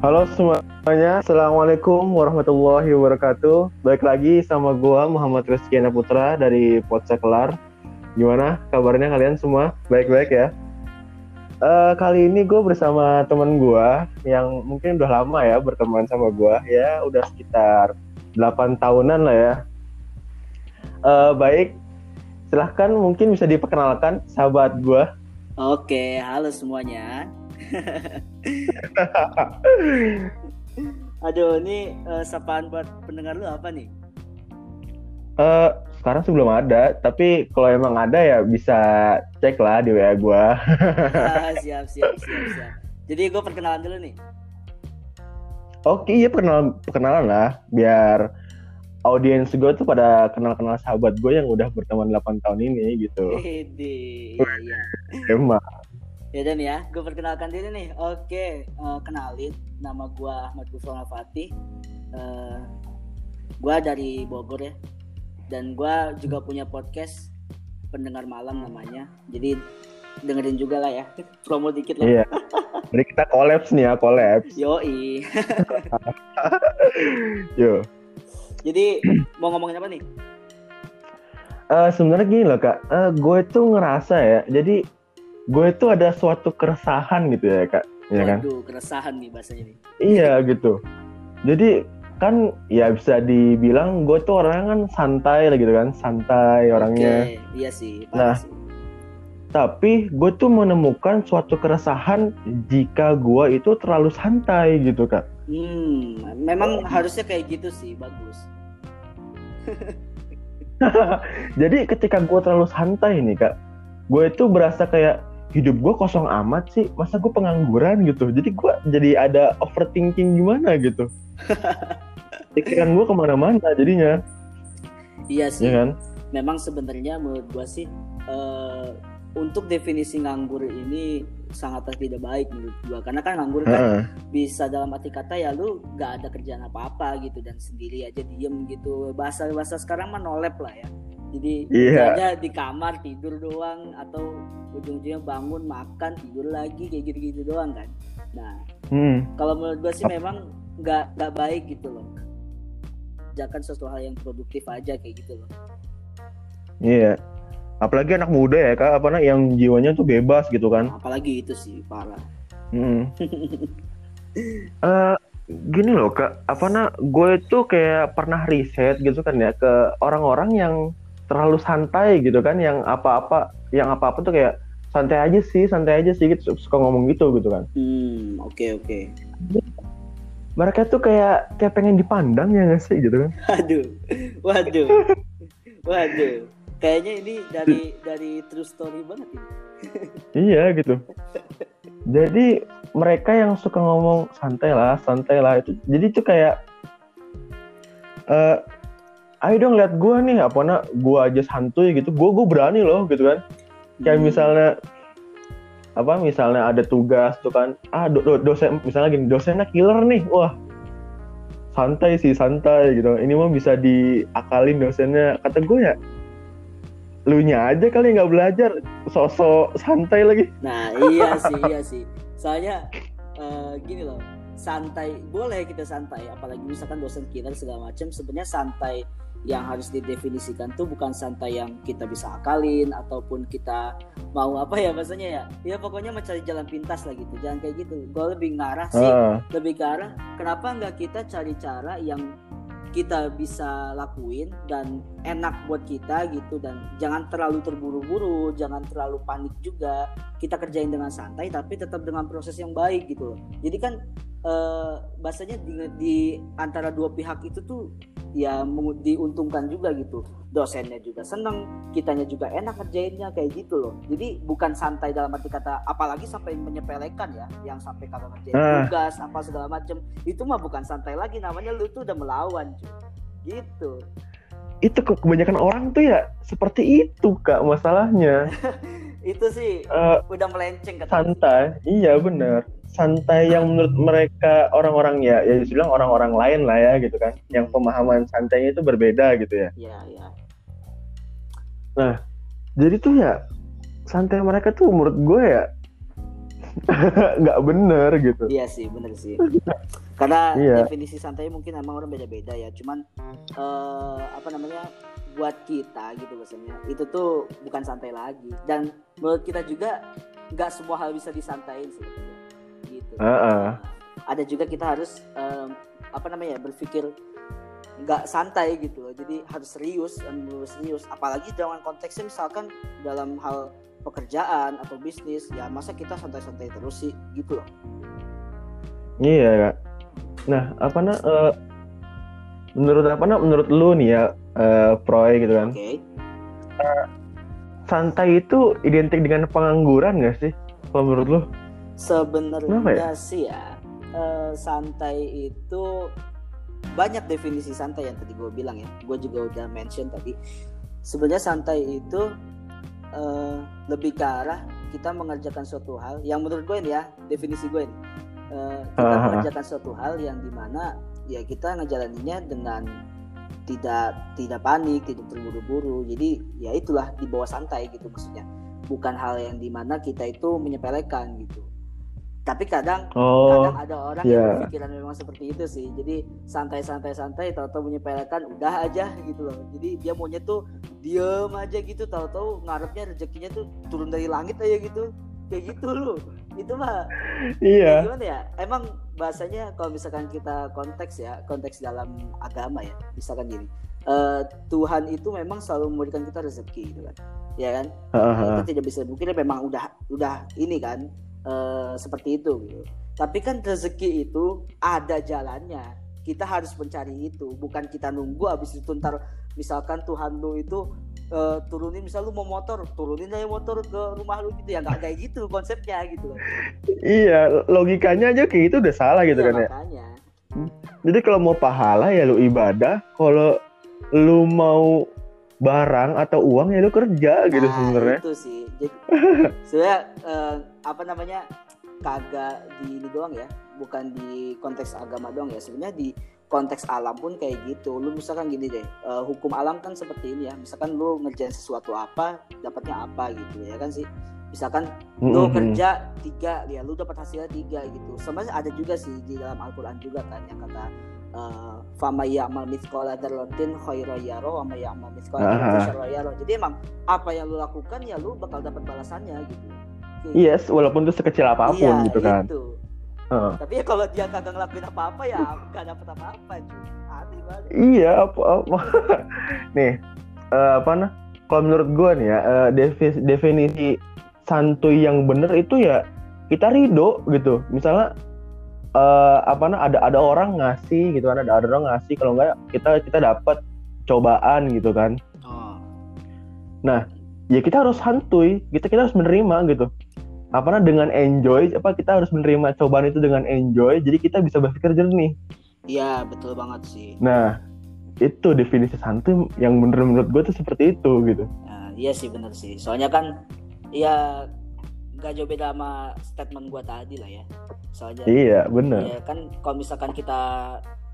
Halo semuanya, Assalamualaikum warahmatullahi wabarakatuh Baik lagi sama gua Muhammad Rizky Putra dari Kelar. Gimana kabarnya kalian semua? Baik-baik ya? Uh, kali ini gue bersama teman gue yang mungkin udah lama ya berteman sama gue ya udah sekitar 8 tahunan lah ya uh, baik silahkan mungkin bisa diperkenalkan sahabat gue oke halo semuanya Aduh, ini uh, sapaan buat pendengar lu apa nih? Uh, sekarang sih belum ada, tapi kalau emang ada ya bisa cek lah di WA gue. ah, siap, siap, siap, siap. Jadi gue perkenalan dulu nih. Oke, iya perkenalan, perkenalan lah, biar audiens gue tuh pada kenal-kenal sahabat gue yang udah berteman 8 tahun ini gitu. Iya, iya. Emang. Ya dan ya, gue perkenalkan diri nih. Oke, uh, kenalin, nama gue Ahmad Gufron Fatih. Uh, gue dari Bogor ya. Dan gue juga punya podcast pendengar malam namanya. Jadi dengerin juga lah ya. Promo dikit lah. Iya. Jadi kita kolaps nih ya, kolaps. Yoi. Yo. Jadi mau ngomongin apa nih? Uh, sebenarnya gini loh kak, uh, gue tuh ngerasa ya, jadi gue itu ada suatu keresahan gitu ya kak. Ya kan? Keresahan nih bahasanya nih. Iya gitu. Jadi kan ya bisa dibilang gue tuh orangnya kan santai lah gitu kan santai orangnya. Iya sih nah sih. tapi gue tuh menemukan suatu keresahan jika gue itu terlalu santai gitu kak. Hmm memang harusnya kayak gitu sih bagus. Jadi ketika gue terlalu santai nih kak gue itu berasa kayak hidup gue kosong amat sih masa gue pengangguran gitu. Jadi gue jadi ada overthinking gimana gitu. Pikiran gue ke mana-mana jadinya. Iya sih. Ya kan? Memang sebenarnya menurut gue sih uh, untuk definisi nganggur ini sangat tidak baik menurut gue karena kan nganggur kan uh. bisa dalam arti kata ya lu gak ada kerjaan apa-apa gitu dan sendiri aja diem gitu. Bahasa bahasa sekarang mah nolep lah ya jadi yeah. aja di kamar tidur doang atau ujung-ujungnya bangun makan tidur lagi kayak gitu-gitu doang kan nah hmm. kalau menurut gue sih memang nggak nggak baik gitu loh jangan sesuatu hal yang produktif aja kayak gitu loh iya yeah. apalagi anak muda ya kak apa yang jiwanya tuh bebas gitu kan apalagi itu sih parah hmm. uh, gini loh kak apa nak gue tuh kayak pernah riset gitu kan ya ke orang-orang yang terlalu santai gitu kan yang apa-apa yang apa-apa tuh kayak santai aja sih santai aja sih gitu. Suka ngomong gitu gitu kan. Hmm oke okay, oke. Okay. mereka tuh kayak kayak pengen dipandang ya nggak sih gitu kan. Waduh waduh waduh. Kayaknya ini dari dari true story banget ini. Iya gitu. Jadi mereka yang suka ngomong santai lah santai lah itu. Jadi tuh kayak uh, ayo dong lihat gue nih apa nak? Gue aja santuy gitu. Gue gue berani loh gitu kan. Kayak hmm. misalnya apa misalnya ada tugas tuh kan. Ah do, do, dosen misalnya gini dosennya killer nih. Wah santai sih santai gitu. Ini mah bisa diakalin dosennya. Kata gue ya lu nya aja kali nggak belajar sosok santai lagi. Nah iya sih iya sih. Soalnya uh, gini loh santai boleh kita santai apalagi misalkan dosen killer segala macam sebenarnya santai yang harus didefinisikan tuh bukan santai yang kita bisa akalin ataupun kita mau apa ya maksudnya ya? Ya pokoknya mencari jalan pintas lah gitu jangan kayak gitu. Gue lebih ngarah sih uh. lebih ke arah kenapa nggak kita cari cara yang kita bisa lakuin dan enak buat kita gitu dan jangan terlalu terburu-buru jangan terlalu panik juga. Kita kerjain dengan santai tapi tetap dengan proses yang baik gitu loh. Jadi kan eh, bahasanya di, di antara dua pihak itu tuh ya diuntungkan juga gitu. Dosennya juga seneng kitanya juga enak kerjainnya kayak gitu loh. Jadi bukan santai dalam arti kata apalagi sampai menyepelekan ya yang sampai kagak ngerjain uh. tugas apa segala macem. Itu mah bukan santai lagi namanya lu tuh udah melawan cuy gitu. Itu kebanyakan orang tuh ya seperti itu kak masalahnya. Itu sih uh, udah melenceng kata santai. Iya bener santai yang menurut mereka orang-orang ya ya bilang orang-orang lain lah ya gitu kan yang pemahaman santainya itu berbeda gitu ya iya iya nah jadi tuh ya santai mereka tuh menurut gue ya nggak bener gitu Iya sih, bener sih. Karena Iya. definisi santai mungkin emang orang beda-beda ya. Cuman eh, apa namanya buat kita gitu biasanya itu tuh bukan santai lagi. Dan menurut kita juga nggak semua hal bisa disantain sih. Heeh. Ada juga kita harus em, apa namanya berpikir nggak santai gitu loh. Jadi harus serius dan bener serius. Apalagi dalam konteksnya misalkan dalam hal pekerjaan atau bisnis ya masa kita santai-santai terus sih gitu loh. iya Kak. nah apa nah eh, menurut apa nah menurut lu nih ya eh, Proy gitu kan Oke. santai itu identik dengan pengangguran gak sih kalau menurut lu Sebenarnya sih ya eh, santai itu banyak definisi santai yang tadi gue bilang ya. Gue juga udah mention tadi. Sebenarnya santai itu eh, lebih ke arah kita mengerjakan suatu hal yang menurut gue ini ya definisi gue ini Eh, kita Aha. mengerjakan suatu hal yang di mana ya kita ngejalaninnya dengan tidak tidak panik, tidak terburu-buru. Jadi ya itulah di bawah santai gitu maksudnya. Bukan hal yang di mana kita itu menyepelekan gitu. Tapi kadang oh kadang ada orang iya. yang berpikiran memang seperti itu sih. Jadi santai-santai santai tahu-tahu menyepelekan udah aja gitu loh. Jadi dia maunya tuh diem aja gitu tahu-tahu ngarepnya rezekinya tuh turun dari langit aja gitu. Kayak gitu loh. Itu mah iya gimana ya emang bahasanya kalau misalkan kita konteks ya konteks dalam agama ya misalkan gini eh, Tuhan itu memang selalu memberikan kita rezeki gitu kan ya kan Heeh. kita tidak bisa mungkin memang udah udah ini kan eh, seperti itu gitu. Tapi kan rezeki itu ada jalannya. Kita harus mencari itu. Bukan kita nunggu habis itu ntar misalkan Tuhan lu itu eh, turunin misal lu mau motor turunin aja motor ke rumah lu gitu. Ya nggak kayak gitu konsepnya gitu iya logikanya aja kayak gitu udah salah gitu Iya, kan ya. makanya. Jadi kalau mau pahala ya lu ibadah. Kalau lu mau barang atau uang ya lu kerja gitu Nah, sebenarnya. itu sih. Jadi sebenarnya eh, apa namanya kagak di ini doang ya. Bukan di konteks agama doang ya. Sebenarnya di konteks alam pun kayak gitu. Lu misalkan gini deh eh, hukum alam kan seperti ini ya. Misalkan lu ngerjain sesuatu apa dapatnya apa gitu ya kan sih. Misalkan lu Mhm. kerja tiga ya lu dapat hasilnya tiga gitu. Sebenarnya ada juga sih di dalam Al-Quran juga kan yang kata eh, fama ya'mal mithqala dzarratin khairan yara wa may ya'mal syarran yara jadi emang apa yang lu lakukan ya lu bakal dapat balasannya gitu Kayak yes walaupun itu sekecil apa pun Iya, gitu kan itu. Heeh. tapi ya kalau dia kagak ngelakuin apa-apa ya gak dapat apa-apa aneh banget Iya, apa, apa. nih, eh, apa nah? Kalau menurut gua nih ya, eh, defi- definisi santuy yang bener itu ya kita ridho gitu. Misalnya eh, apa nah? Ada ada orang ngasih gitu kan, ada ada orang ngasih. Kalau enggak kita kita dapat cobaan gitu kan. oh Ya kita harus santuy, kita kita harus menerima gitu. Apa nah? Dengan enjoy, apa kita harus menerima cobaan itu dengan enjoy. Jadi kita bisa berpikir jernih. iya betul banget sih Nah, itu definisi santuy yang bener menurut gue tuh seperti itu gitu. Nah, iya sih bener sih. Soalnya kan ya nggak jauh beda sama statement gua tadi lah ya. Soalnya Iya, bener. ya kan kalau misalkan kita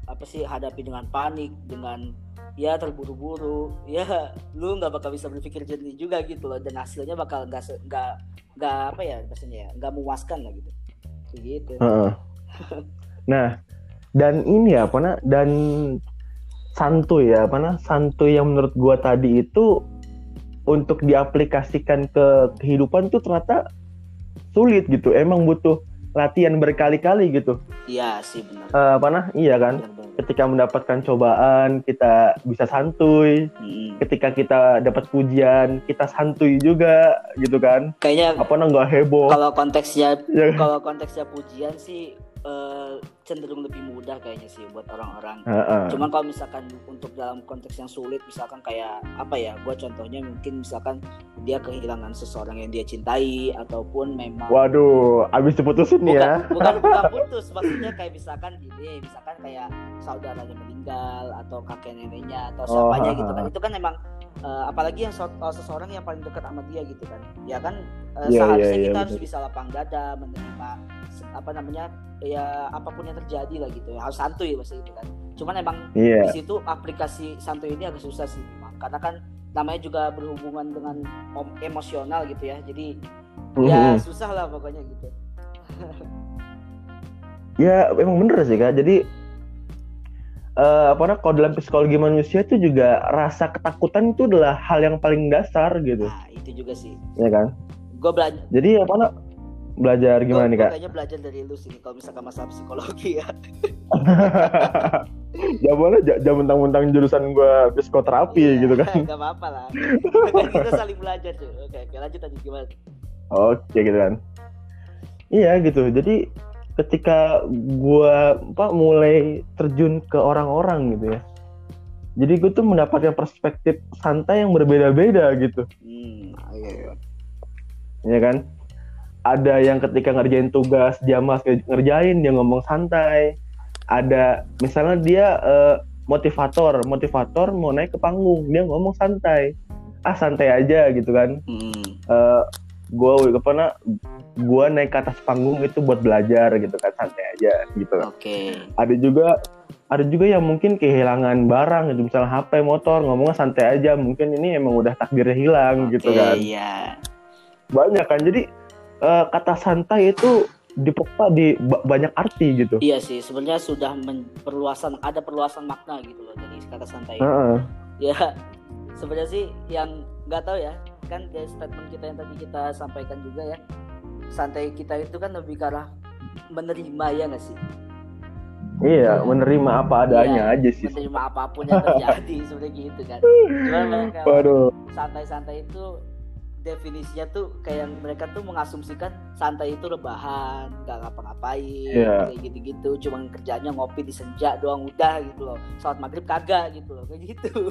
apa sih hadapi dengan panik, dengan ya terburu-buru, ya lu nggak bakal bisa berpikir jernih juga gitu loh dan hasilnya bakal nggak se- nggak nggak apa ya maksudnya ya nggak memuaskan lah gitu. Gitu. Heeh. Nah, dan ini ya apa nah, dan santuy ya apa nah, santuy yang menurut gua tadi itu untuk diaplikasikan ke kehidupan tuh ternyata sulit gitu. Emang butuh latihan berkali-kali gitu. Iya sih benar. Eh, apa nah? Iya kan? Benar, benar. Ketika mendapatkan cobaan, kita bisa santuy. Mm-mm. Ketika kita dapat pujian, kita santuy juga gitu kan? Kayaknya Apa nah nggak heboh? kalau konteksnya Ya kan? kalau konteksnya pujian sih eh, cenderung lebih mudah kayaknya sih buat orang-orang. Heeh. Cuman kalau misalkan untuk dalam konteks yang sulit, misalkan kayak apa ya? Gua contohnya mungkin misalkan dia kehilangan seseorang yang dia cintai ataupun memang Waduh, abis diputusin nih bukan, ya. bukan bukan putus, maksudnya kayak misalkan gini, misalkan kayak saudaranya meninggal atau kakek neneknya atau Oh, siapanya ha, gitu kan. Itu kan emang eh, apalagi yang so- oh, seseorang yang paling dekat sama dia gitu kan. Ya kan eh, Iya, seharusnya iya, kita harus betul. bisa lapang dada menerima apa namanya ya apa pun yang terjadi lah gitu ya harus santuy pasti itu kan cuman emang Iya. di situ aplikasi santuy ini agak susah sih memang karena kan namanya juga berhubungan dengan om- emosional gitu ya jadi ya Mhm. susah lah pokoknya gitu ya emang bener sih kak jadi eh apa namanya kalau dalam psikologi manusia itu juga rasa ketakutan itu adalah hal yang paling dasar gitu. Nah itu juga sih. Ya kan? Gue belajar jadi apa namanya belajar gimana nih kak? kayaknya belajar dari lu sih kalau misalkan masalah psikologi ya. Ya boleh jangan mentang-mentang jurusan gua psikoterapi Iya, gitu kan. nggak apa-apa lah. Kita saling belajar tuh oke oke lanjut lanjut gimana? Oke gitu kan. Iya gitu. Jadi ketika gua apa mulai terjun ke orang-orang gitu ya. Jadi gue tuh mendapatkan perspektif santai yang berbeda-beda gitu. Hmm iya, iya. ya kan? Ada yang ketika ngerjain tugas dia mas ngerjain dia ngomong santai. Ada misalnya dia uh, motivator motivator mau naik ke panggung dia ngomong santai. Ah santai aja gitu kan. Hmm. uh, gue apa gue naik ke atas panggung itu buat belajar gitu kan santai aja gitu. Oke. Ada juga ada juga yang mungkin kehilangan barang gitu. Misalnya HP motor ngomongnya santai aja. Mungkin ini emang udah takdirnya hilang gitu Oke, kan. iya. Banyak kan. Jadi eh, kata santai itu dipeka di ba- banyak arti gitu. Iya sih sebenarnya sudah perluasan ada perluasan makna gitu loh dari kata santai. Heeh. ya sebenarnya sih yang nggak tahu ya kan dari statement kita yang tadi kita sampaikan juga ya. Santai kita itu kan lebih ke arah menerima ya nggak sih? Iya menerima apa adanya Iya, aja sih. menerima apa pun yang terjadi sebenarnya gitu kan. Cuman mereka waduh. santai-santai itu definisinya tuh kayak mereka tuh mengasumsikan santai itu rebahan nggak ngapa-ngapain Iya. kayak gitu-gitu. Cuman kerjanya ngopi di senja doang udah gitu loh. Salat maghrib kagak gitu loh kayak gitu.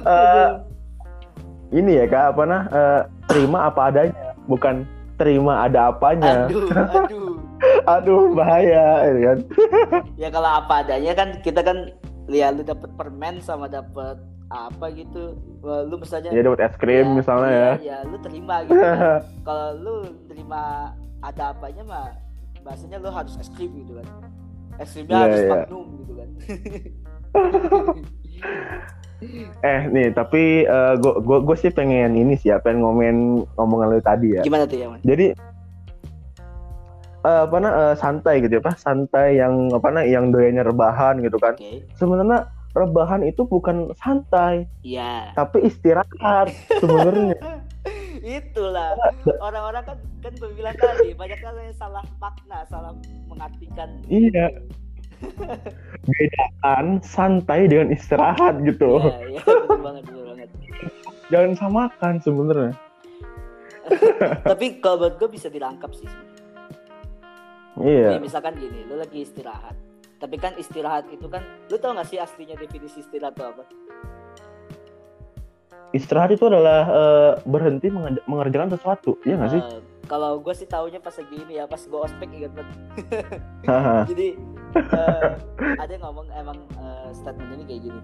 Eh, ini ya kak apa nah eh, terima apa adanya. Bukan terima ada apanya. Aduh aduh. Aduh bahaya ya kan? Ya kalau apa adanya kan kita kan lihat lu dapet permen sama dapet apa gitu lu misalnya ya dapat es krim misalnya ya. iya, ya lu terima gitu kan. kalau lu terima ada apanya mah bahasanya lu harus es krim gitu kan. Es krimnya Iya, harus iya. magnum gitu kan. Eh nih tapi gue gue gue sih pengen ini sih ya pengen ngomen ngomongan lu tadi ya. Gimana tuh ya man jadi eh, apa nah eh, santai gitu ya apa? Santai yang apa nah yang doyannya rebahan gitu kan. Oke. Sebenarnya rebahan itu bukan santai iya tapi istirahat sebenarnya itulah orang-orang kan kan gue bilang tadi banyak orang yang salah makna salah mengartikan Iya. bedakan santai dengan istirahat gitu Iya, iya, betul banget, betul banget. jangan samakan sebenarnya Tapi kalau buat gue bisa dirangkap sih. iya Nih, misalkan gini, lu lagi istirahat. Tapi kan istirahat itu kan, lu tau gak sih aslinya definisi istirahat itu apa? istirahat itu adalah eh, berhenti menge- mengerjakan sesuatu iya nggak sih Eh, kalau gue sih taunya pas lagi ini ya, pas gue ospek ingat banget. Jadi eh, ada yang ngomong emang eh, statement ini kayak gini.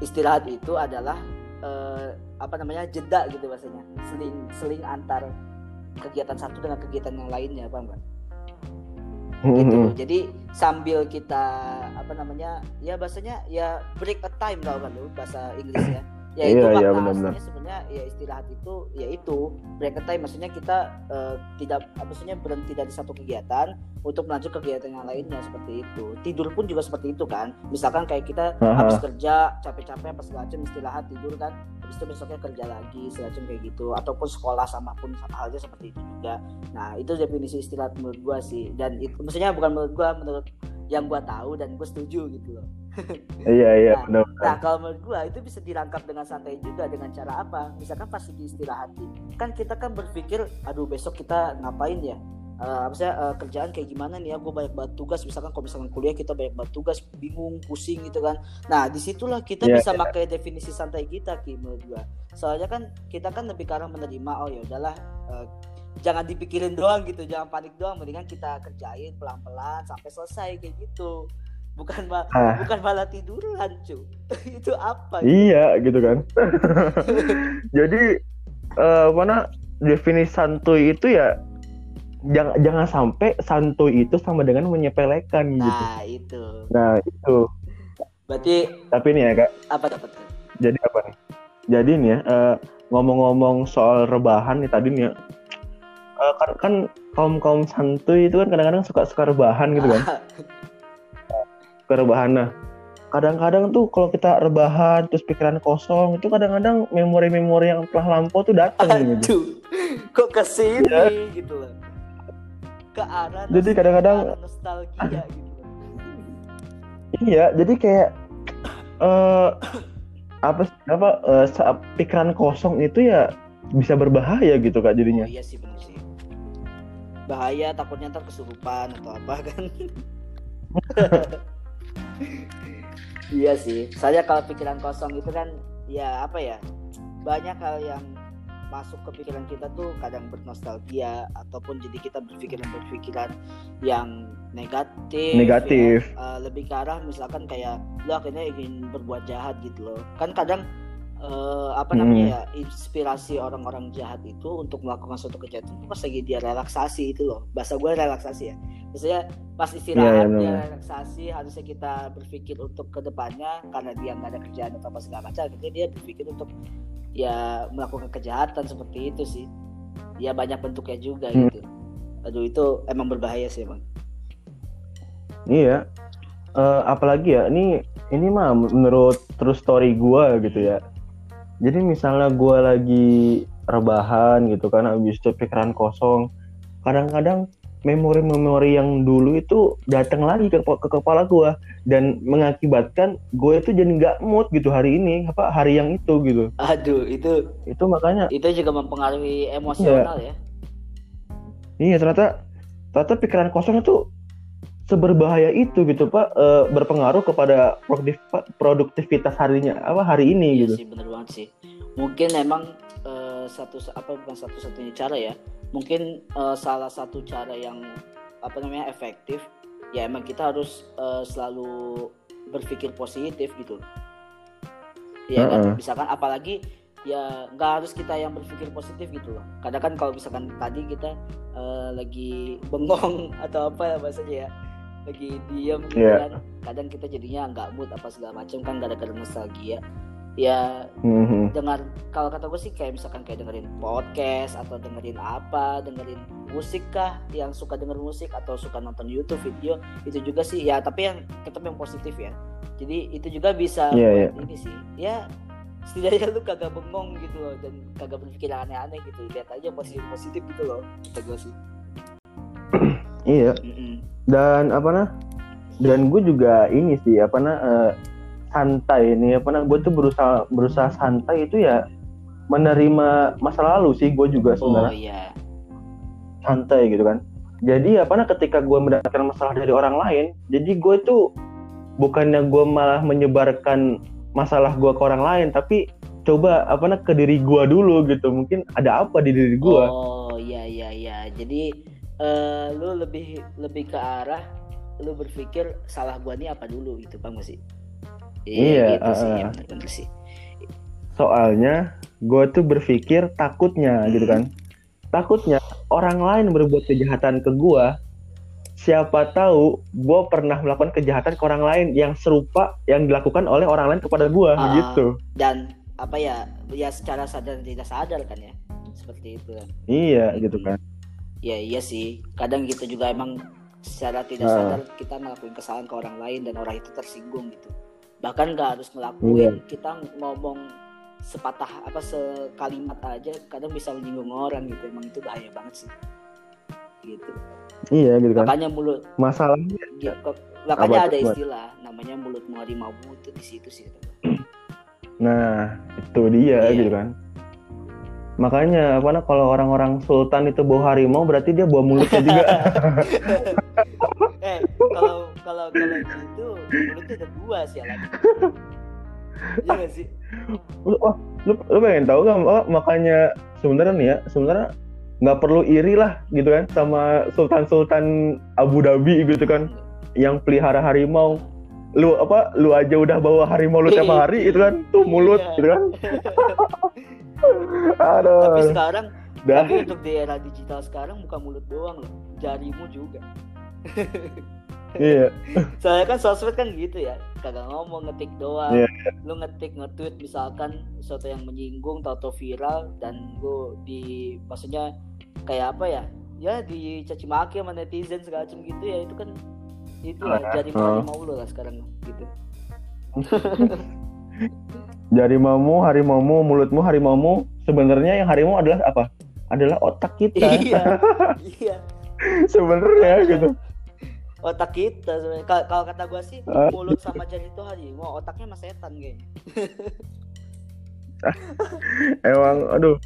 Istirahat itu adalah eh, apa namanya jeda gitu bahasanya, seling seling antar kegiatan satu dengan kegiatan yang lainnya, paham nggak? Gitu. Jadi sambil kita apa namanya ya bahasanya ya break a time tau kan lu bahasa Inggrisnya. Ya itu Iya, iya, benar-benar. sebenarnya ya istirahat itu ya itu break time maksudnya kita eh, tidak maksudnya berhenti dari satu kegiatan untuk melanjut kegiatan yang lainnya seperti itu. Tidur pun juga seperti itu kan. Misalkan kayak kita Aha. habis kerja capek-capek pas macam istirahat tidur kan habis itu besoknya kerja lagi segala macam kayak gitu ataupun sekolah sama pun sama halnya seperti itu juga nah itu definisi istirahat menurut gua sih dan itu maksudnya bukan menurut gua menurut yang gua tahu dan gua setuju gitu loh. Iya iya Nah, benar nah kalau menurut gua itu bisa dirangkap dengan santai juga dengan cara apa? Misalkan pas lagi istirahat kan kita kan berpikir aduh besok kita ngapain ya? Apa sih eh, kerjaan kayak gimana nih ya? Gue banyak banget tugas. Misalkan kalau misalkan kuliah kita banyak banget tugas bingung pusing gitu kan. Nah di situlah kita Iya, bisa pakai definisi santai kita ki menurut soalnya kan kita kan lebih karena menerima oh ya udahlah eh, jangan dipikirin doang gitu jangan panik doang. Mendingan kita kerjain pelan pelan sampai selesai kayak gitu. Bukan ma- Ah. bukan malah tiduran cu. Itu apa? Iya gitu kan. Jadi eh, mana definisi santuy itu ya jangan jangan sampai santuy itu sama dengan menyepelekan gitu. Nah itu. Nah itu. Berarti tapi nih ya kak. Apa dapat jadi apa nih? Jadi nih ya eh, ngomong-ngomong soal rebahan nih tadi nih ya. Eh, kan kan kaum kaum santuy itu kan kadang-kadang suka suka rebahan gitu kan suka rebahan nah kadang-kadang tuh kalau kita rebahan terus pikiran kosong itu kadang-kadang memori-memori yang telah lampau tuh datang gitu Aduh, kok ke sini Iya. gitu loh. Ke arah Jadi kadang-kadang- nostalgia gitu. iya jadi kayak eh apa apa eh, saat pikiran kosong itu ya bisa berbahaya gitu kak Oh jadinya iya sih bener. Bahaya takutnya ntar kesurupan atau apa kan. iya sih. Saya kalau pikiran kosong itu kan ya apa ya? Banyak hal yang masuk ke pikiran kita tuh kadang bernostalgia ataupun jadi kita berpikiran-berpikiran yang negatif Negatif. ya. Eh, lebih ke arah misalkan kayak lu akhirnya ingin berbuat jahat gitu loh kan kadang eh, apa Hmm. namanya ya inspirasi orang-orang jahat itu untuk melakukan suatu kejahatan itu pas lagi dia relaksasi itu loh bahasa gue relaksasi ya maksudnya pas istirahat Iya, iya, dia relaksasi harusnya kita berpikir untuk ke depannya karena dia nggak ada kerjaan atau apa segala macam akhirnya dia berpikir untuk ya melakukan kejahatan seperti itu sih ya banyak bentuknya juga Hmm. gitu aduh itu emang berbahaya sih emang Iya. Eh, apalagi ya, ini ini mah menurut true story gua gitu ya. Jadi misalnya gua lagi rebahan gitu kan, habis itu pikiran kosong, kadang-kadang memori-memori yang dulu itu datang lagi ke, ke kepala gua dan mengakibatkan gue itu jadi nggak mood gitu hari ini, apa hari yang itu gitu. aduh itu Itu makanya itu juga mempengaruhi emosional ya Iya ternyata ternyata pikiran kosong itu seberbahaya itu gitu pak Eh, berpengaruh kepada produktif produktivitas harinya apa hari ini Iya gitu. sih bener banget sih. Mungkin emang eh, satu apa bukan satu-satunya cara ya. Mungkin eh, salah satu cara yang apa namanya efektif ya emang kita harus eh, selalu berpikir positif gitu. Ya kan Heeh. misalkan apalagi ya nggak harus kita yang berpikir positif gitu loh. Kadang kan kalau misalkan tadi kita eh, lagi bengong atau apa ya bahasanya ya lagi diem gitu Iya. kan. Kadang kita jadinya nggak mood apa segala macam kan gara-gara nostalgia. Ya Mhm. dengar kalau kata gue sih kayak misalkan kayak dengerin podcast atau dengerin apa dengerin musik kah yang suka denger musik atau suka nonton YouTube video itu juga sih. Ya tapi yang tetap yang positif ya. Jadi itu juga bisa Iya, buat ini sih. Ya setidaknya lu kagak bengong gitu loh dan kagak berpikir aneh-aneh gitu. Lihat aja positif positif gitu loh kata gue sih. Iya. Mm-mm. Dan apa nah? Dan gue juga ini sih apa nah eh, santai ini apa nah gue tuh berusaha berusaha santai itu ya menerima masa lalu sih gue juga oh sebenarnya. iya. Santai gitu kan. Jadi apa nah ketika gue mendapatkan masalah dari orang lain jadi gue tuh bukannya gue malah menyebarkan masalah gue ke orang lain tapi coba apa nah ke diri gue dulu gitu. Mungkin ada apa di diri gue Oh iya iya iya. Jadi eh, lu lebih lebih ke arah lu berpikir salah gua nih apa dulu gitu bang sih? Iya, gitu sih, uh-uh. ya, bener-bener sih. soalnya gue tuh berpikir takutnya gitu kan takutnya orang lain berbuat kejahatan ke gue siapa tahu gue pernah melakukan kejahatan ke orang lain yang serupa yang dilakukan oleh orang lain kepada gue Ah. gitu Dan apa ya? Ya secara sadar dan tidak sadar kan ya, seperti itu. iya gitu kan Ya iya sih. Kadang gitu juga emang secara tidak Ah. sadar kita ngelakuin kesalahan ke orang lain dan orang itu tersinggung gitu. Bahkan nggak harus ngelakuin, kita ngomong sepatah apa sekalimat aja kadang bisa menyinggung orang gitu. Emang itu bahaya banget sih. Gitu. iya gitu kan Makanya mulut masalahnya gitu. Makanya Apa ada tuh, Buat? istilah namanya mulut harimau itu di situ sih. nah itu dia Iya. gitu kan makanya apa nah, kalau orang-orang sultan itu bawa harimau berarti dia bawa mulutnya juga eh kalau kalau kalau gitu mulutnya ada dua sih alat. Iya nggak sih? lu, wah, lu, lu pengen tahu kan oh, makanya sebenarnya nih ya sebenarnya nggak perlu iri lah gitu kan sama sultan-sultan Abu Dhabi gitu kan yang pelihara harimau lu apa lu aja udah bawa harimau lu tiap hari itu kan tuh mulut Iya. gitu kan Tapi aduh sekarang dah. tapi untuk di era digital sekarang bukan mulut doang loh, jarimu juga. iya. Soalnya kan sosmed kan gitu ya. Kagak ngomong ngetik doang. Iya. lu ngetik nge-tweet misalkan sesuatu yang menyinggung atau viral dan lu di maksudnya kayak apa ya? Ya dicaci maki sama netizen segala macam gitu ya. Itu kan itu Ah, jadi ah. mau lu lah sekarang gitu Jari mamu, harimaumu, mulutmu, harimaumu. Sebenarnya yang harimau adalah apa? Adalah otak kita. iya iya Sebenarnya gitu. otak kita sebenarnya kalau kata gua sih Ah. mulut sama jari itu harimau otaknya mas setan kayaknya Emang, aduh.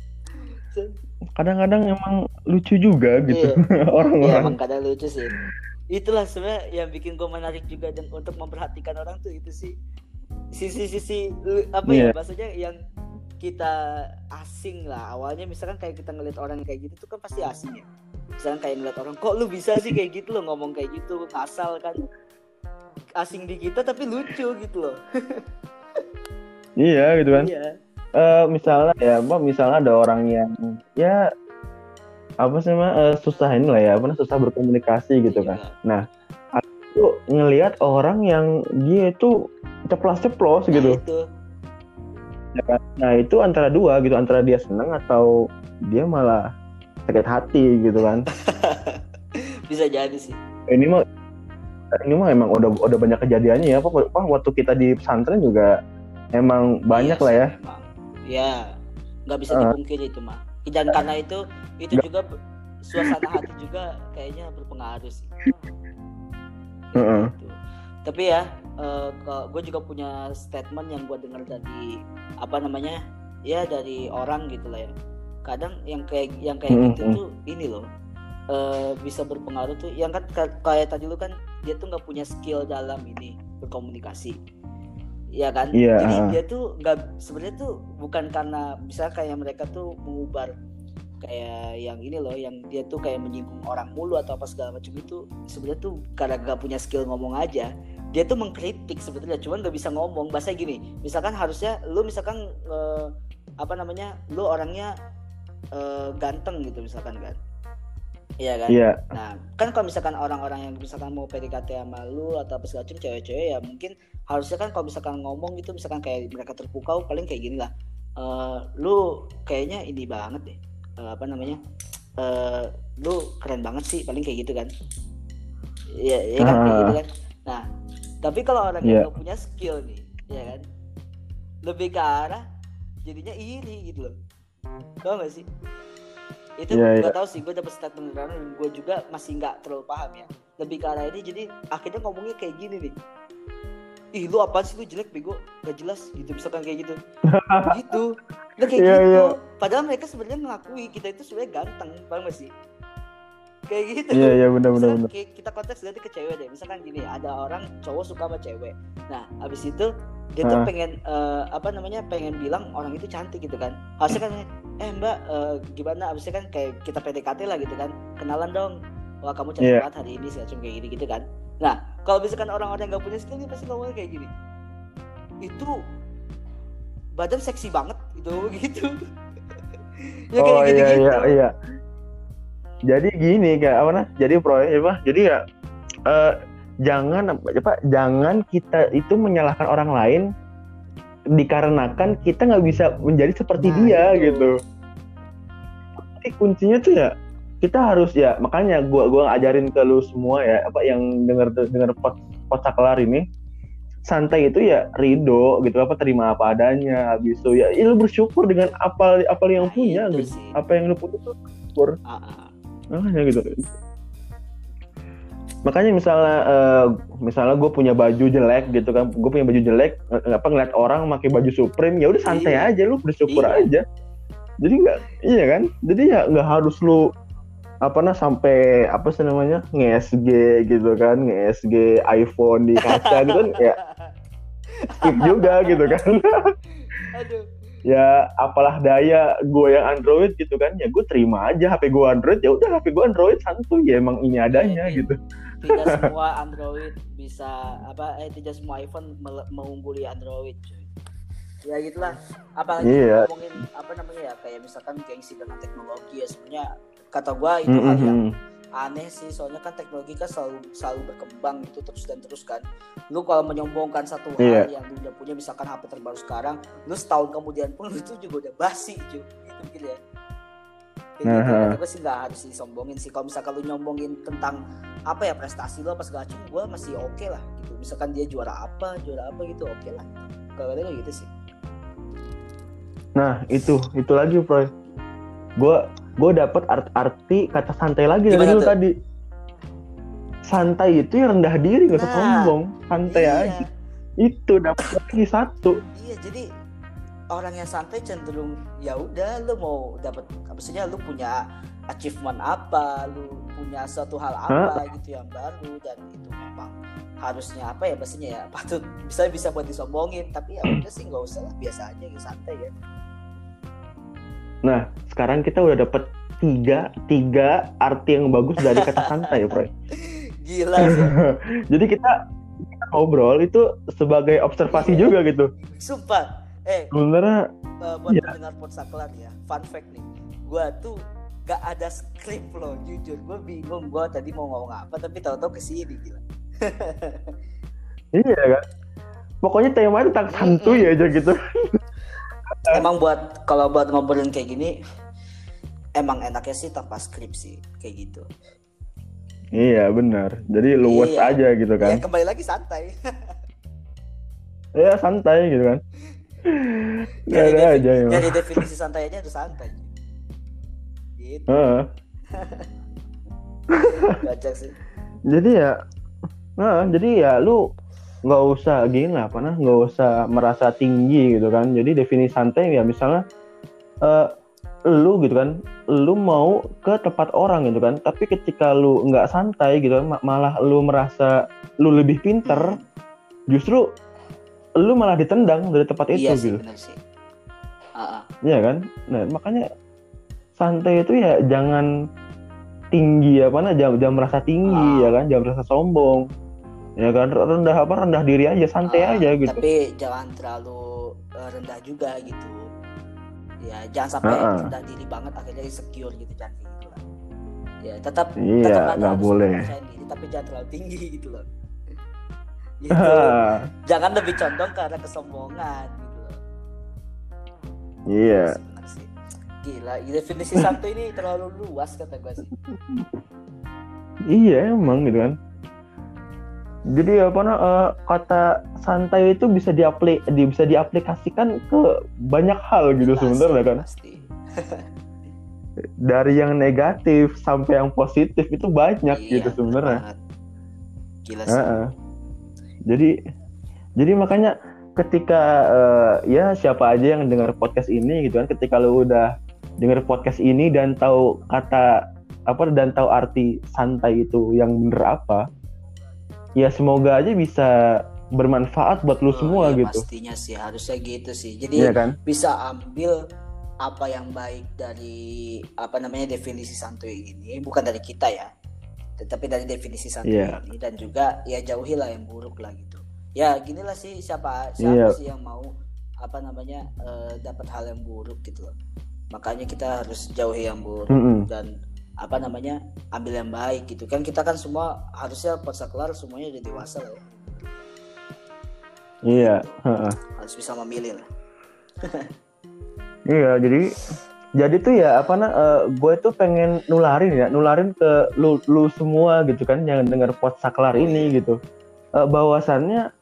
Kadang-kadang emang lucu juga gitu Iya, orang-orang. emang kadang lucu sih. Itulah sebenarnya yang bikin gue menarik juga dan untuk memperhatikan orang tuh itu sih sisi-sisi apa ya Iya. maksudnya yang kita asing lah awalnya misalkan kayak kita ngeliat orang kayak gitu tuh kan pasti asing ya misalkan kayak ngeliat orang kok lu bisa sih kayak gitu loh ngomong kayak gitu ngasal kan asing di kita tapi lucu gitu loh Iya gitu kan. iya Eh misalnya ya, apa misalnya ada orang yang ya apa sih mah eh, susah ini lah ya, apa susah berkomunikasi gitu kan. Iya. Tuh ngelihat orang yang dia itu ceplos-ceplos Nah, gitu. itu ya kan? Nah itu antara dua gitu, antara dia seneng atau dia malah sakit hati gitu kan. bisa jadi sih ini mah ini mah emang udah udah banyak kejadiannya ya. Pak waktu kita di pesantren juga emang banyak Iya lah sih, ya. memang. Ya, nggak bisa Ah. dipungkiri itu mah. Dan karena itu, itu Nggak. juga suasana hati juga kayaknya berpengaruh sih. Gitu. Tapi ya, gue juga punya statement yang gue dengar dari apa namanya, ya dari orang gitu lah ya. Kadang yang kayak yang kayak Mm, gitu mm. tuh ini loh. eh, bisa berpengaruh tuh yang kan ka- kayak tadi lu kan dia tuh nggak punya skill dalam ini berkomunikasi Iya kan Iya, jadi dia tuh nggak sebenarnya tuh bukan karena bisa kayak mereka tuh mengubar kayak yang ini loh yang dia tuh kayak menyinggung orang mulu atau apa segala macam itu sebenarnya tuh karena gak punya skill ngomong aja dia tuh mengkritik sebetulnya cuman nggak bisa ngomong bahasa gini misalkan harusnya lu misalkan eh, apa namanya lu orangnya eh, ganteng gitu misalkan kan iya kan Iya. Nah, kan kalau misalkan orang-orang yang misalkan mau PDKT sama lu atau apa segala macam cewek-cewek ya mungkin harusnya kan kalau misalkan ngomong gitu misalkan kayak mereka terpukau paling kayak gini lah. Eh, lu kayaknya ini banget deh. Eh, apa namanya? Eh, lu keren banget sih paling kayak gitu kan. Iya, iya kan kayak Ah. gitu kan. Nah, tapi kalau orang Iya. yang nggak punya skill nih, ya kan? Lebih ke arah jadinya iri gitu loh. Tau gak sih? itu Iya, nggak tahu sih gue dapet statement dan gue juga masih nggak terlalu paham ya lebih ke arah ini jadi akhirnya ngomongnya kayak gini nih ih lu apaan sih lu jelek bego gak jelas gitu misalkan kayak gitu gitu Nah, kayak Iya, gitu iya. Padahal mereka sebenarnya ngakui kita itu sebenarnya ganteng paham gak sih? Kayak gitu. Iya, iya benar benar benar. kayak kita konteks nanti ke cewek deh. Misalkan gini ada orang cowok suka sama cewek. Nah abis itu dia tuh Ah. pengen eh, apa namanya pengen bilang orang itu cantik gitu kan. Harusnya kan eh mbak eh, gimana? Abisnya kan kayak kita PDKT lah gitu kan. Kenalan dong. Wah kamu cantik Iya. banget hari ini segala macam kayak gini gitu kan. Nah kalau misalkan orang-orang yang gak punya skill dia pasti ngomongnya kayak gini. Itu badan seksi banget gitu gitu ya kayak oh gitu iya gitu iya iya. Jadi gini kayak apa nah? Jadi pro apa? Jadi ya eh, jangan apa jangan kita itu menyalahkan orang lain dikarenakan kita nggak bisa menjadi seperti Nah, dia itu. gitu. Tapi kuncinya tuh ya kita harus ya makanya gua gua ajarin ke lu semua ya apa yang dengar dengar pot pot saklar ini santai itu ya ridho gitu apa terima apa adanya habis itu ya, ya lu bersyukur dengan apa apa yang Nah, punya itu gitu sih. apa yang lu punya tuh syukur Ah, ah. makanya gitu makanya misalnya eh, misalnya gue punya baju jelek gitu kan gue punya baju jelek eh, apa ngeliat orang pakai baju Supreme ya udah santai Iya. aja lu bersyukur Iya. aja jadi nggak iya kan jadi ya nggak harus lu apa nah sampai apa sih namanya nge-SG gitu kan nge-SG iPhone di kaca gitu kan ya skip juga gitu kan aduh ya apalah daya gue yang Android gitu kan ya gue terima aja HP gue Android ya udah HP gue Android santuy ya emang ini adanya gitu tidak semua Android bisa apa eh tidak semua iPhone mengungguli Android cuy. ya gitulah apalagi Iya. ngomongin apa namanya ya kayak misalkan gengsi dengan teknologi ya sebenarnya kata gua itu hal yang aneh sih soalnya kan teknologi kan selalu selalu berkembang gitu terus dan terus kan lu kalau menyombongkan satu hal Iya. yang lu udah punya misalkan HP terbaru sekarang lu setahun kemudian pun itu juga udah basi gitu ya Kayak gitu. Aha. Kata gue sih nggak harus disombongin sih kalau misalkan lu nyombongin tentang apa ya prestasi lo pas gak gue masih oke lah gitu misalkan dia juara apa juara apa gitu oke lah kalau gue gitu sih Nah itu itu lagi Proy. Gue gue dapet art- arti kata santai lagi dari lu tadi. Santai itu ya rendah diri nggak usah Nah, sombong. Santai Iya. aja. Itu dapat lagi satu. Iya, jadi orang yang santai cenderung ya udah lu mau dapat maksudnya lu punya achievement apa, lu punya suatu hal apa gitu yang baru dan itu memang harusnya apa ya maksudnya ya patut bisa bisa buat disombongin tapi ya udah sih nggak usah lah biasa aja gitu santai ya Nah sekarang kita udah dapet tiga tiga arti yang bagus dari kata santai Proy. gila sih Jadi kita, kita ngobrol itu sebagai observasi juga gitu. sumpah eh Sebenarnya uh, buat Iya. pendengar Podsaklar ya fun fact nih gua tuh gak ada skrip loh jujur gue bingung gua tadi mau ngomong apa tapi tahu-tahu ke sini gila iya kan. Pokoknya temanya tentang santuy aja gitu. Emang buat kalau buat ngobrolin kayak gini emang enaknya sih tanpa skrip sih kayak gitu Iya benar. Jadi luwes Iya. aja gitu ya kan. kembali lagi santai Ya santai gitu kan. Gak Jadi ada aja ya. jadi definisi santai aja harus santai gitu Heeh. gacak sih Jadi ya, nah, jadi ya lu nggak usah gini lah, apa nah, nggak usah merasa tinggi gitu kan. Jadi definisi santai ya misalnya eh lu gitu kan, lu mau ke tempat orang gitu kan, tapi ketika lu nggak santai gitu kan, ma- malah lu merasa lu lebih pinter, justru lu malah ditendang dari tempat itu iya sih gitu. sih. Iya kan? Nah, makanya santai itu ya jangan tinggi apa nah jangan, jangan merasa tinggi Ah. ya kan, jangan merasa sombong. Ya kan rendah apa rendah diri aja, santai Ah, aja gitu. tapi jangan terlalu eh, rendah juga gitu ya jangan sampai Ah, ah. rendah diri banget akhirnya insecure gitu jangan kayak gitu lah ya tetap Iya, tetap nggak boleh. diri tapi jangan terlalu tinggi gitu loh gitu jangan lebih condong arah kesombongan gitu loh iya. Sih. gila definisi santai ini terlalu luas kata gue sih Iya emang gitu kan. Jadi apa nah, eh, kata santai itu bisa diaplik di, bisa diaplikasikan ke banyak hal gitu Pasti, sebenarnya kan. pasti Dari yang negatif sampai yang positif itu banyak Iya, gitu sebenarnya. gila sih Heeh. Jadi jadi makanya ketika eh, ya siapa aja yang dengar podcast ini gitu kan ketika lu udah dengar podcast ini dan tahu kata apa dan tahu arti santai itu yang bener apa ya semoga aja bisa bermanfaat buat lu Oh, semua iya, gitu. pastinya sih harusnya gitu sih. Jadi Iya kan? bisa ambil apa yang baik dari apa namanya definisi santuy ini. Bukan dari kita ya tetapi dari definisi santuy Iya. ini. Dan juga ya jauhilah yang buruk lah gitu. Ya ginilah sih siapa siapa Iya. sih yang mau apa namanya eh, dapat hal yang buruk gitu loh. Makanya kita harus jauhi yang buruk Mm-mm. dan apa namanya ambil yang baik gitu. Kan kita kan semua harusnya paksa kelar semuanya udah dewasa lah ya. Iya harus bisa memilih lah. Iya jadi jadi tuh ya apa nah gue tuh pengen nularin ya nularin ke lu lu semua gitu kan yang dengar pot saklar ini gitu. Eh, bahwasannya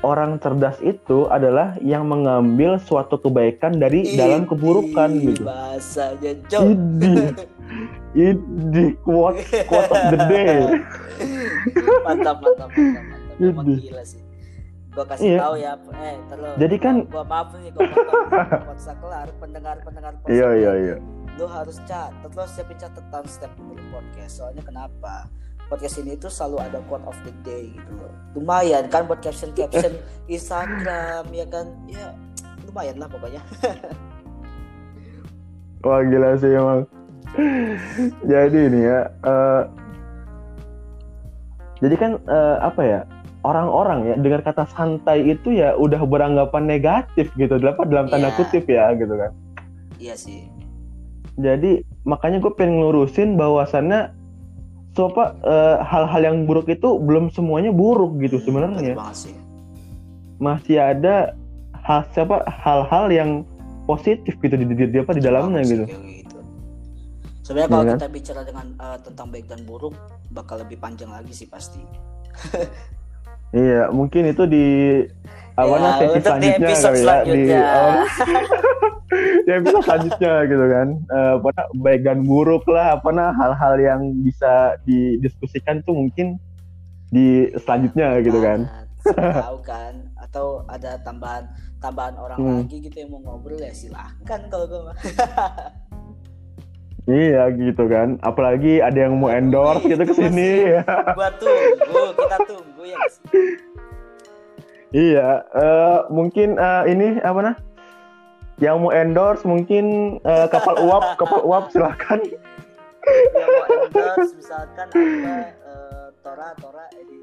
orang cerdas itu adalah yang mengambil suatu kebaikan dari dalam keburukan gitu. bahasanya cok. Idi, idi, of the day. mantap mantap mantap mantap. Memang Idi. gila sih. Gua kasih Iya. tahu ya eh terus Jadi kan- gua maaf nih gua potong. Potsa kelar pendengar pendengar Iya, iya, iya. lu harus catat lo siapin catatan dulu podcast soalnya kenapa podcast ini tuh selalu ada quote of the day gitu loh lumayan kan buat caption caption Instagram ya kan ya lumayan lah pokoknya Wah gila sih emang. jadi ini ya. eh, jadi kan eh, apa ya? Orang-orang ya dengar kata santai itu ya udah beranggapan negatif gitu, dapat dalam tanda Iya. kutip ya gitu kan. iya sih Jadi makanya gue pengen ngurusin bahwasannya so apa eh, hal-hal yang buruk itu belum semuanya buruk gitu sebenarnya banget sih. masih ada hal siapa hal-hal yang positif gitu di, di, di apa di dalamnya gitu gitu. Sebenarnya kalau Iya kan? kita bicara dengan eh, tentang baik dan buruk bakal lebih panjang lagi sih pasti. iya mungkin itu di apa Ya, sesi selanjutnya kali ya di apa, di episode selanjutnya gitu kan. Apa nah, baik dan buruk lah apa nah hal-hal yang bisa didiskusikan tuh mungkin di selanjutnya gitu kan. Siapa tahu kan? Atau ada tambahan tambahan orang Hmm. lagi gitu yang mau ngobrol ya silahkan kalau gue iya gitu kan. Apalagi ada yang mau endorse gitu ke itu sini. Gua tunggu, kita tunggu ya? Iya eh, mungkin eh, ini apa nah? Yang mau endorse mungkin eh, kapal uap kapal uap silahkan yang mau endorse misalkan apa Tora Tora Edi.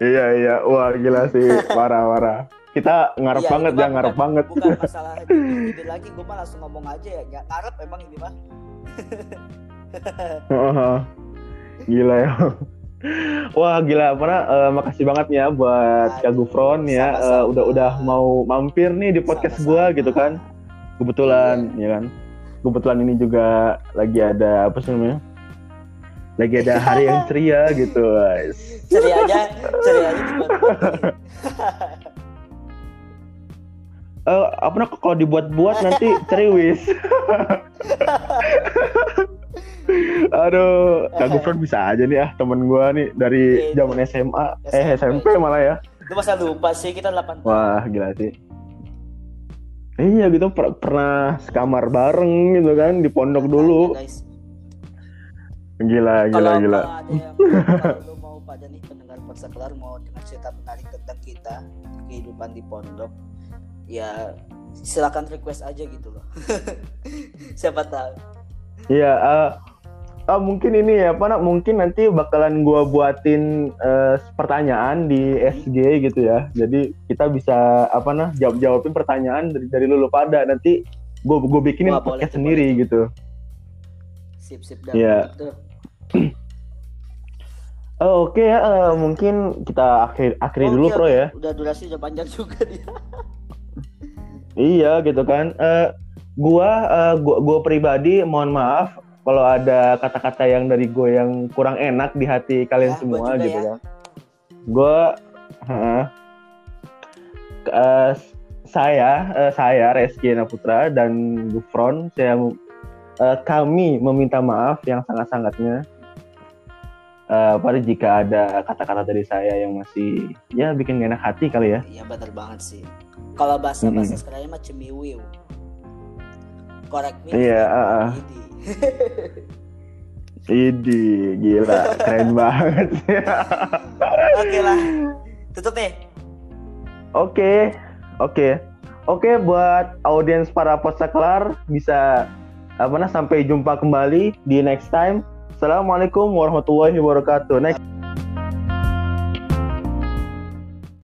Iya iya. Wah gila sih. Parah parah. Kita ngarep Iya, banget ya ngarep bukan- banget. bukan masalah ide lagi. Gue mah langsung ngomong aja ya. Nggak ngarep emang ini mah. Gila ya Wah gila, mana eh, makasih banget ya buat Kak Gufron ya sama-sama. eh, udah udah mau mampir nih di podcast gua Sama-sama. gitu kan. Kebetulan ya kan. Kebetulan ini juga lagi ada apa sih namanya? Lagi ada hari yang ceria gitu, guys. ceria aja ceria aja Eh apa kalau dibuat-buat nanti ceriwis. Aduh, Kak Gufron bisa aja nih ah temen gua nih dari Gitu. zaman SMA, eh SMP malah ya. lu masa lupa sih kita 8 Wah gila sih. Iya gitu per- pernah sekamar bareng gitu kan di pondok dulu. guys Gila gila kalau gila. kalau mau pada nih pendengar Paksa Kelar mau dengan cerita menarik tentang kita kehidupan di pondok ya silakan request aja gitu loh siapa tahu Iya. eh, ah, mungkin ini ya apa nak mungkin nanti bakalan gua buatin eh, pertanyaan di SG gitu ya. Jadi kita bisa apa nah jawab jawabin pertanyaan dari dari lu pada nanti gue gue bikinin Wah, podcast sendiri boleh gitu. sip sip Iya. gitu Oh, Oke ya, eh, mungkin kita akhir akhiri dulu Oke, pro ya. udah durasi udah panjang juga dia Iya gitu kan. Eh gua, eh, gua gua pribadi mohon maaf kalau ada kata-kata yang dari gue yang kurang enak di hati kalian Ya, semua gitu ya. kan. Gua heeh. Eh, saya eh, saya Reski Putra dan Gufron saya eh, kami meminta maaf yang sangat-sangatnya eh, pada jika ada kata-kata dari saya yang masih ya bikin gak enak hati kali ya. iya bener banget sih kalau bahasa bahasa Mm-mm. sekarang mah cemiwiu correct me Iya, ah, ah. Idi. Idi, gila, keren banget. oke lah tutup nih Oke, oke, oke buat audiens para postaklar bisa apa nah sampai jumpa kembali di next time. Assalamualaikum warahmatullahi wabarakatuh. Next.